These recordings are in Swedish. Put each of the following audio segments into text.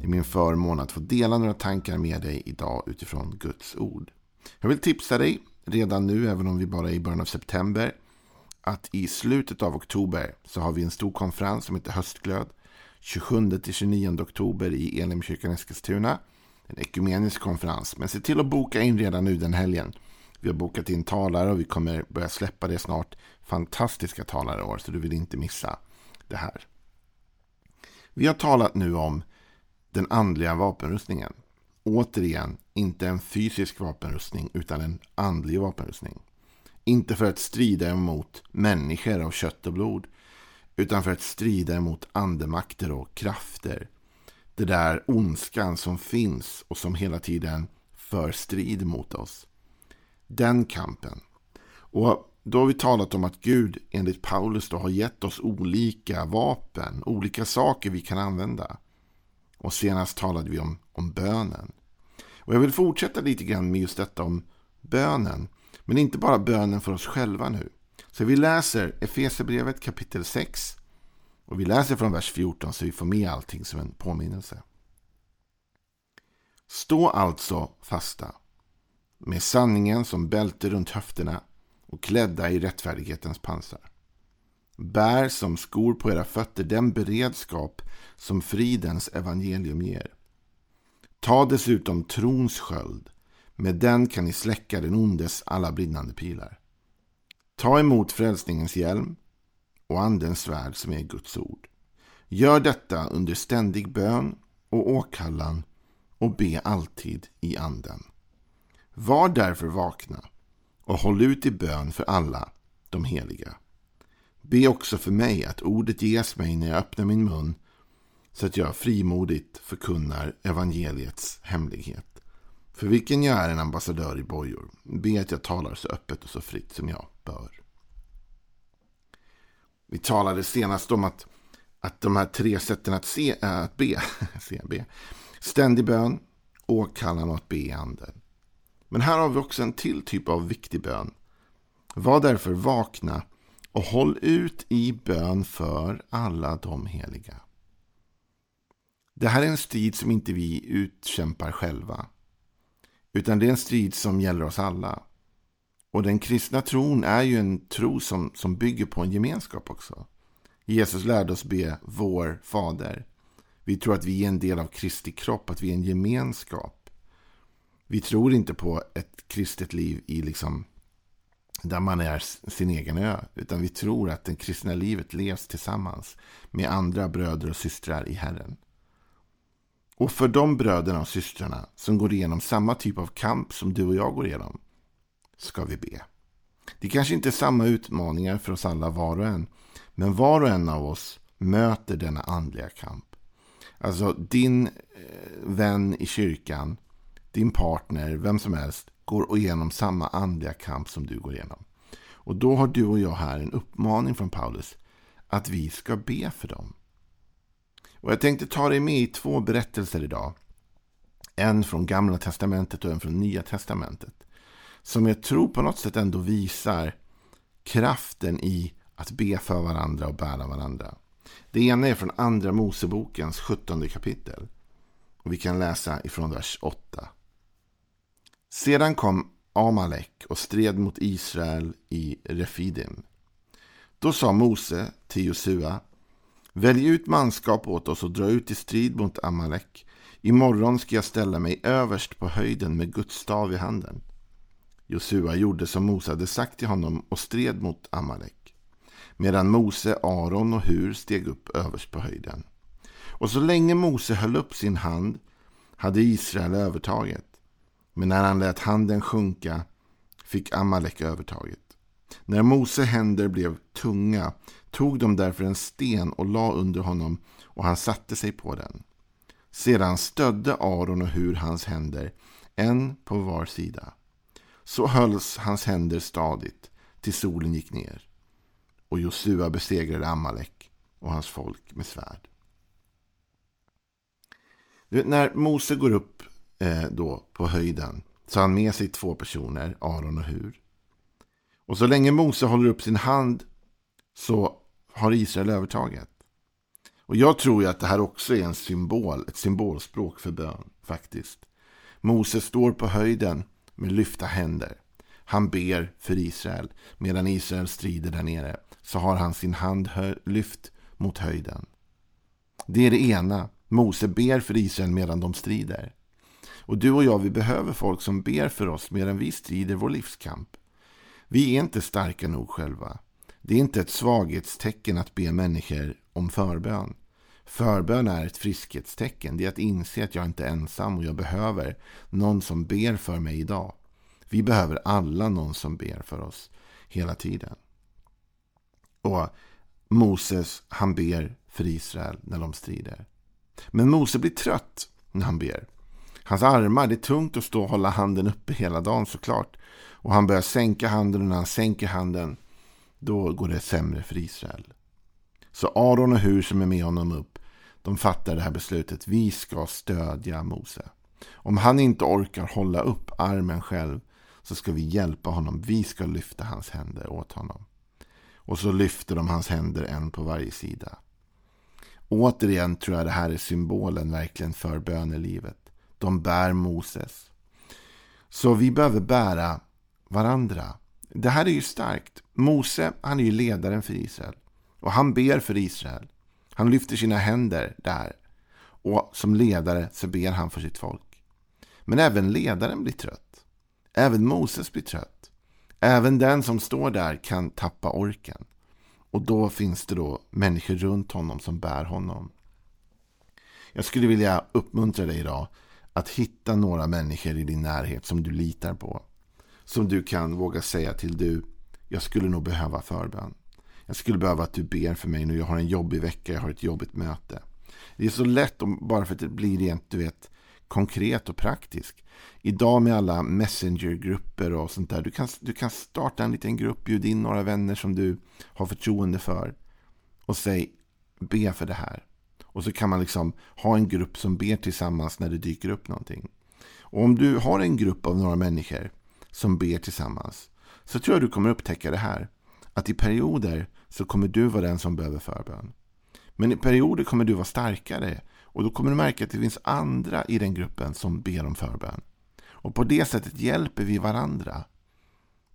Det är min förmån att få dela några tankar med dig idag utifrån Guds ord. Jag vill tipsa dig redan nu, även om vi bara är i början av september, att i slutet av oktober så har vi en stor konferens som heter Höstglöd. 27-29 oktober i Elimkyrkan Eskilstuna. En ekumenisk konferens. Men se till att boka in redan nu den helgen. Vi har bokat in talare och vi kommer börja släppa det snart. Fantastiska talare i år, så du vill inte missa det här. Vi har talat nu om den andliga vapenrustningen. Återigen, inte en fysisk vapenrustning utan en andlig vapenrustning. Inte för att strida emot människor av kött och blod utan för att strida emot andemakter och krafter. Det där ondskan som finns och som hela tiden för strid mot oss. Den kampen. Och då har vi talat om att Gud enligt Paulus då har gett oss olika vapen, olika saker vi kan använda. Och senast talade vi om, om bönen. Och jag vill fortsätta lite grann med just detta om bönen. Men inte bara bönen för oss själva nu. Så vi läser Efesierbrevet kapitel 6. Och vi läser från vers 14 så vi får med allting som en påminnelse. Stå alltså fasta. Med sanningen som bälte runt höfterna och klädda i rättfärdighetens pansar. Bär som skor på era fötter den beredskap som fridens evangelium ger. Ta dessutom trons sköld. Med den kan ni släcka den ondes alla brinnande pilar. Ta emot frälsningens hjälm och andens svärd som är Guds ord. Gör detta under ständig bön och åkallan och be alltid i anden. Var därför vakna och håll ut i bön för alla de heliga. Be också för mig att ordet ges mig när jag öppnar min mun så att jag frimodigt förkunnar evangeliets hemlighet. För vilken jag är en ambassadör i bojor. Be att jag talar så öppet och så fritt som jag bör. Vi talade senast om att, att de här tre sätten att, se, äh, att be, se, be. Ständig bön, åkallan och att be i anden. Men här har vi också en till typ av viktig bön. Var därför vakna och håll ut i bön för alla de heliga. Det här är en strid som inte vi utkämpar själva. Utan det är en strid som gäller oss alla. Och den kristna tron är ju en tro som, som bygger på en gemenskap också. Jesus lärde oss be vår fader. Vi tror att vi är en del av Kristi kropp, att vi är en gemenskap. Vi tror inte på ett kristet liv i liksom där man är sin egen ö. Utan vi tror att det kristna livet levs tillsammans med andra bröder och systrar i Herren. Och för de bröderna och systrarna som går igenom samma typ av kamp som du och jag går igenom ska vi be. Det kanske inte är samma utmaningar för oss alla var och en. Men var och en av oss möter denna andliga kamp. Alltså din eh, vän i kyrkan, din partner, vem som helst går igenom samma andliga kamp som du går igenom. Och då har du och jag här en uppmaning från Paulus att vi ska be för dem. Och jag tänkte ta dig med i två berättelser idag. En från Gamla Testamentet och en från Nya Testamentet. Som jag tror på något sätt ändå visar kraften i att be för varandra och bära varandra. Det ena är från Andra Mosebokens 17 kapitel. Och vi kan läsa ifrån vers 8. Sedan kom Amalek och stred mot Israel i Refidim. Då sa Mose till Josua Välj ut manskap åt oss och dra ut i strid mot Amalek. Imorgon ska jag ställa mig överst på höjden med Guds stav i handen. Josua gjorde som Mose hade sagt till honom och stred mot Amalek. Medan Mose, Aron och Hur steg upp överst på höjden. Och så länge Mose höll upp sin hand hade Israel övertaget. Men när han lät handen sjunka fick Amalek övertaget. När Mose händer blev tunga tog de därför en sten och la under honom och han satte sig på den. Sedan stödde Aron och Hur hans händer, en på var sida. Så hölls hans händer stadigt till solen gick ner. Och Josua besegrade Amalek och hans folk med svärd. Vet, när Mose går upp eh, då på höjden så han med sig två personer, Aron och Hur. Och så länge Mose håller upp sin hand så har Israel övertaget. Och jag tror ju att det här också är en symbol, ett symbolspråk för bön faktiskt. Mose står på höjden med lyfta händer. Han ber för Israel. Medan Israel strider där nere så har han sin hand lyft mot höjden. Det är det ena. Mose ber för Israel medan de strider. Och du och jag, vi behöver folk som ber för oss medan vi strider vår livskamp. Vi är inte starka nog själva. Det är inte ett svaghetstecken att be människor om förbön. Förbön är ett friskhetstecken. Det är att inse att jag inte är ensam och jag behöver någon som ber för mig idag. Vi behöver alla någon som ber för oss hela tiden. Och Moses, han ber för Israel när de strider. Men Mose blir trött när han ber. Hans armar, det är tungt att stå och hålla handen uppe hela dagen såklart. Och han börjar sänka handen och när han sänker handen då går det sämre för Israel. Så Aron och Hur som är med honom upp, de fattar det här beslutet. Vi ska stödja Mose. Om han inte orkar hålla upp armen själv så ska vi hjälpa honom. Vi ska lyfta hans händer åt honom. Och så lyfter de hans händer en på varje sida. Återigen tror jag det här är symbolen verkligen för bönelivet. De bär Moses. Så vi behöver bära varandra. Det här är ju starkt. Mose, han är ju ledaren för Israel. Och han ber för Israel. Han lyfter sina händer där. Och som ledare så ber han för sitt folk. Men även ledaren blir trött. Även Moses blir trött. Även den som står där kan tappa orken. Och då finns det då människor runt honom som bär honom. Jag skulle vilja uppmuntra dig idag att hitta några människor i din närhet som du litar på. Som du kan våga säga till du, jag skulle nog behöva förbön. Jag skulle behöva att du ber för mig nu. Jag har en jobbig vecka, jag har ett jobbigt möte. Det är så lätt om, bara för att det blir rent, du vet, konkret och praktiskt. Idag med alla messengergrupper och sånt där. Du kan, du kan starta en liten grupp, bjud in några vänner som du har förtroende för. Och säg, be för det här. Och så kan man liksom ha en grupp som ber tillsammans när det dyker upp någonting. Och om du har en grupp av några människor som ber tillsammans. Så tror jag du kommer upptäcka det här. Att i perioder så kommer du vara den som behöver förbön. Men i perioder kommer du vara starkare och då kommer du märka att det finns andra i den gruppen som ber om förbön. Och på det sättet hjälper vi varandra.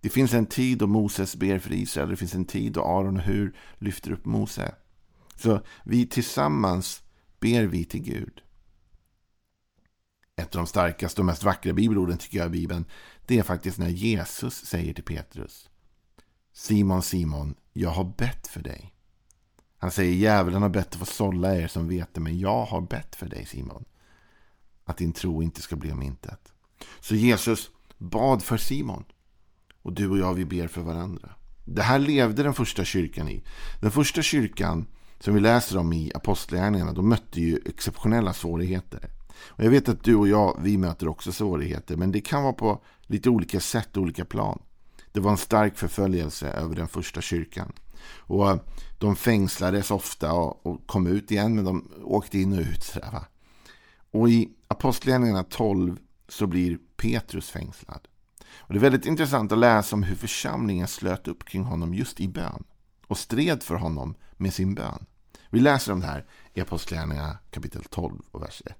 Det finns en tid då Moses ber för Israel. Det finns en tid då Aron och Hur lyfter upp Mose. Så vi tillsammans ber vi till Gud. Ett av de starkaste och mest vackra bibelorden tycker jag i Bibeln. Det är faktiskt när Jesus säger till Petrus. Simon, Simon, jag har bett för dig. Han säger djävulen har bett att få sålla er som vet det, men jag har bett för dig Simon. Att din tro inte ska bli om intet. Så Jesus bad för Simon. Och du och jag, vi ber för varandra. Det här levde den första kyrkan i. Den första kyrkan som vi läser om i Apostlagärningarna, de mötte ju exceptionella svårigheter. Och jag vet att du och jag, vi möter också svårigheter, men det kan vara på lite olika sätt och olika plan. Det var en stark förföljelse över den första kyrkan. Och eh, de fängslades ofta och, kom ut igen, men de åkte in och ut. Sådär, va? Och i Apostlagärningarna 12 så blir Petrus fängslad. Och det är väldigt intressant att läsa om hur församlingen slöt upp kring honom just i bön. Och stred för honom med sin bön. Vi läser om det här i Apostlagärningarna kapitel 12 och vers 1.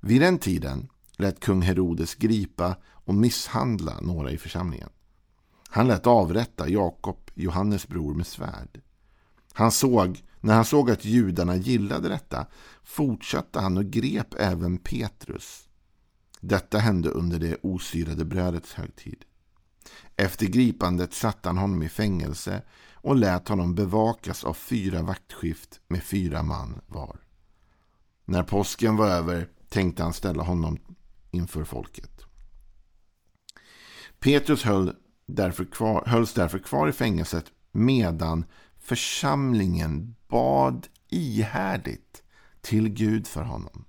Vid den tiden lät kung Herodes gripa och misshandla några i församlingen. Han lät avrätta Jakob, Johannes bror, med svärd. Han såg, när han såg att judarna gillade detta fortsatte han och grep även Petrus. Detta hände under det osyrade brödets högtid. Efter gripandet satte han honom i fängelse och lät honom bevakas av fyra vaktskift med fyra man var. När påsken var över tänkte han ställa honom inför folket. Petrus höll därför kvar, hölls därför kvar i fängelset medan församlingen bad ihärdigt till Gud för honom.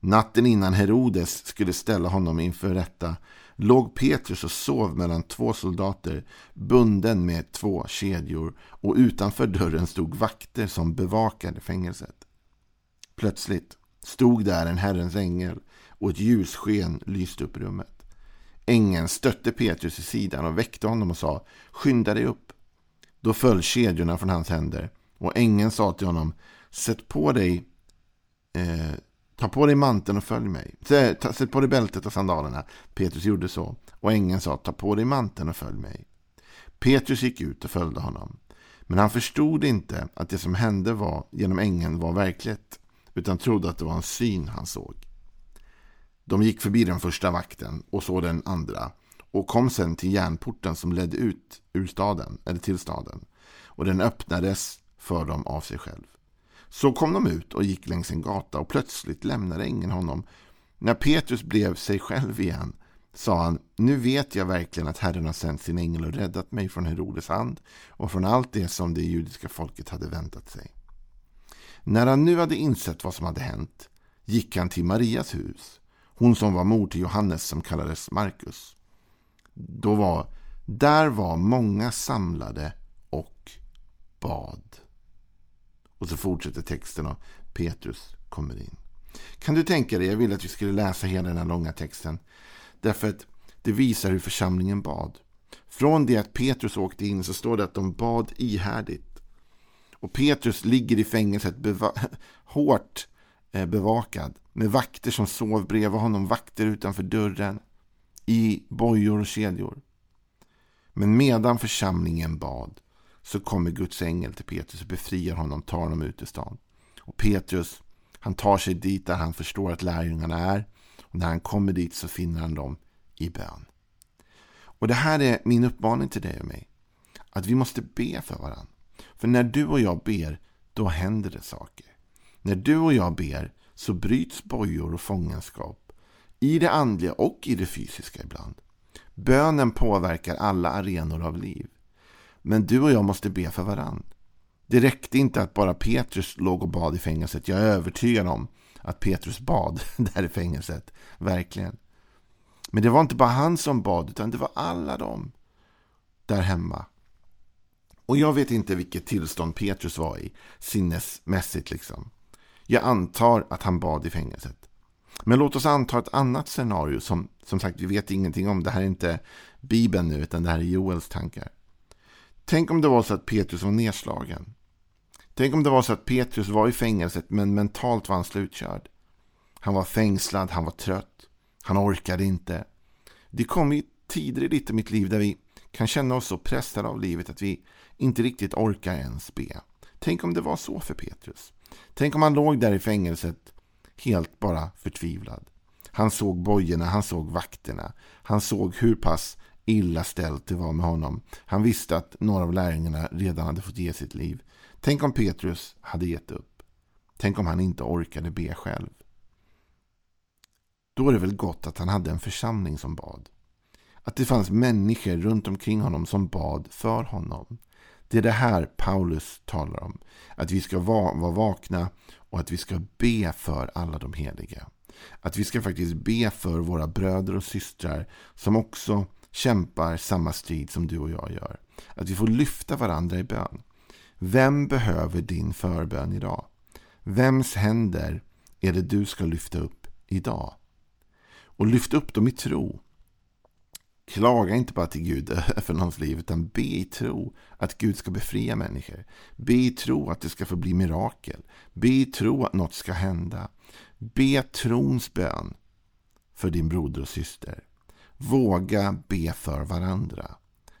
Natten innan Herodes skulle ställa honom inför rätta låg Petrus och sov mellan två soldater bunden med två kedjor och utanför dörren stod vakter som bevakade fängelset. Plötsligt stod där en Herrens ängel och ett ljussken lyste upp rummet. Ängeln stötte Petrus i sidan och väckte honom och sa Skynda dig upp. Då föll kedjorna från hans händer och ängeln sa till honom Sätt på dig eh, Ta på dig manteln och följ mig. Sätt på dig bältet och sandalerna. Petrus gjorde så. Och ängeln sa, ta på dig manteln och följ mig. Petrus gick ut och följde honom. Men han förstod inte att det som hände var, genom ängeln var verkligt. Utan trodde att det var en syn han såg. De gick förbi den första vakten och så den andra. Och kom sen till järnporten som ledde ut ur staden, eller till staden. Och den öppnades för dem av sig själv. Så kom de ut och gick längs en gata och plötsligt lämnade ängeln honom. När Petrus blev sig själv igen sa han, nu vet jag verkligen att Herren har sänt sin ängel och räddat mig från Herodes hand och från allt det som det judiska folket hade väntat sig. När han nu hade insett vad som hade hänt gick han till Marias hus, hon som var mor till Johannes som kallades Markus. Då var, där var många samlade och bad. Och så fortsätter texten och Petrus kommer in. Kan du tänka dig, jag ville att vi skulle läsa hela den här långa texten. Därför att det visar hur församlingen bad. Från det att Petrus åkte in så står det att de bad ihärdigt. Och Petrus ligger i fängelset beva hårt eh, bevakad. Med vakter som sov bredvid honom, vakter utanför dörren. I bojor och kedjor. Men medan församlingen bad så kommer Guds ängel till Petrus och befriar honom, tar honom ut i stan. Och Petrus, han tar sig dit där han förstår att lärjungarna är. Och när han kommer dit så finner han dem i bön. Och det här är min uppmaning till dig och mig. Att vi måste be för varandra. För när du och jag ber, då händer det saker. När du och jag ber så bryts bojor och fångenskap. I det andliga och i det fysiska ibland. Bönen påverkar alla arenor av liv. Men du och jag måste be för varann. Det räckte inte att bara Petrus låg och bad i fängelset. Jag är övertygad om att Petrus bad där i fängelset. Verkligen. Men det var inte bara han som bad, utan det var alla de där hemma. Och jag vet inte vilket tillstånd Petrus var i, sinnesmässigt liksom. Jag antar att han bad i fängelset. Men låt oss anta ett annat scenario som, som sagt, vi vet ingenting om. Det här är inte Bibeln nu, utan det här är Joels tankar. Tänk om det var så att Petrus var nedslagen. Tänk om det var så att Petrus var i fängelset men mentalt var han slutkörd. Han var fängslad, han var trött. Han orkade inte. Det kommer tider i ditt och mitt liv där vi kan känna oss så pressade av livet att vi inte riktigt orkar ens be. Tänk om det var så för Petrus. Tänk om han låg där i fängelset helt bara förtvivlad. Han såg bojorna, han såg vakterna. Han såg hur pass illa ställt det var med honom. Han visste att några av lärjungarna redan hade fått ge sitt liv. Tänk om Petrus hade gett upp. Tänk om han inte orkade be själv. Då är det väl gott att han hade en församling som bad. Att det fanns människor runt omkring honom som bad för honom. Det är det här Paulus talar om. Att vi ska vara vakna och att vi ska be för alla de heliga. Att vi ska faktiskt be för våra bröder och systrar som också kämpar samma strid som du och jag gör. Att vi får lyfta varandra i bön. Vem behöver din förbön idag? Vems händer är det du ska lyfta upp idag? Och lyft upp dem i tro. Klaga inte bara till Gud för någons liv, utan be i tro att Gud ska befria människor. Be i tro att det ska få bli mirakel. Be i tro att något ska hända. Be trons bön för din broder och syster. Våga be för varandra.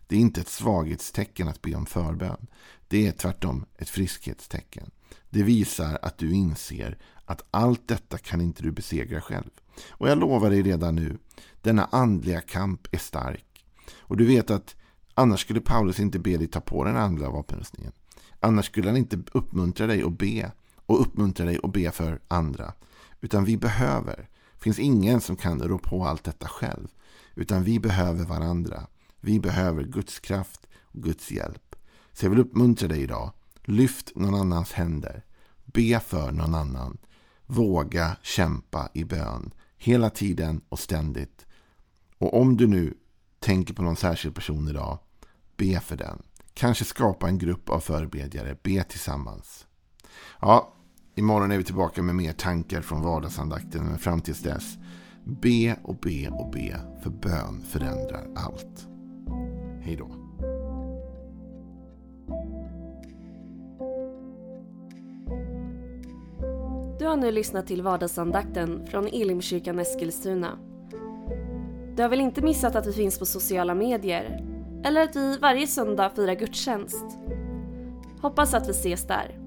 Det är inte ett svaghetstecken att be om förbön. Det är tvärtom ett friskhetstecken. Det visar att du inser att allt detta kan inte du besegra själv. Och jag lovar dig redan nu, denna andliga kamp är stark. Och du vet att annars skulle Paulus inte be dig ta på den andliga vapenrustningen. Annars skulle han inte uppmuntra dig att be och uppmuntra dig att be för andra. Utan vi behöver. Det finns ingen som kan rå på allt detta själv. Utan vi behöver varandra. Vi behöver Guds kraft och Guds hjälp. Så jag vill uppmuntra dig idag. Lyft någon annans händer. be för någon annan. Våga kämpa i bön. Hela tiden och ständigt. Och om du nu tänker på någon särskild person idag, be för den. Kanske skapa en grupp av förebedjare, be tillsammans. Ja, imorgon är vi tillbaka med mer tankar från vardagsandakten, men fram tills dess, be och be och be, för bön förändrar allt. Hej då. Du har nu lyssnat till vardagsandakten från Elimkyrkan Eskilstuna. Du har väl inte missat att vi finns på sociala medier? Eller att vi varje söndag firar gudstjänst? Hoppas att vi ses där.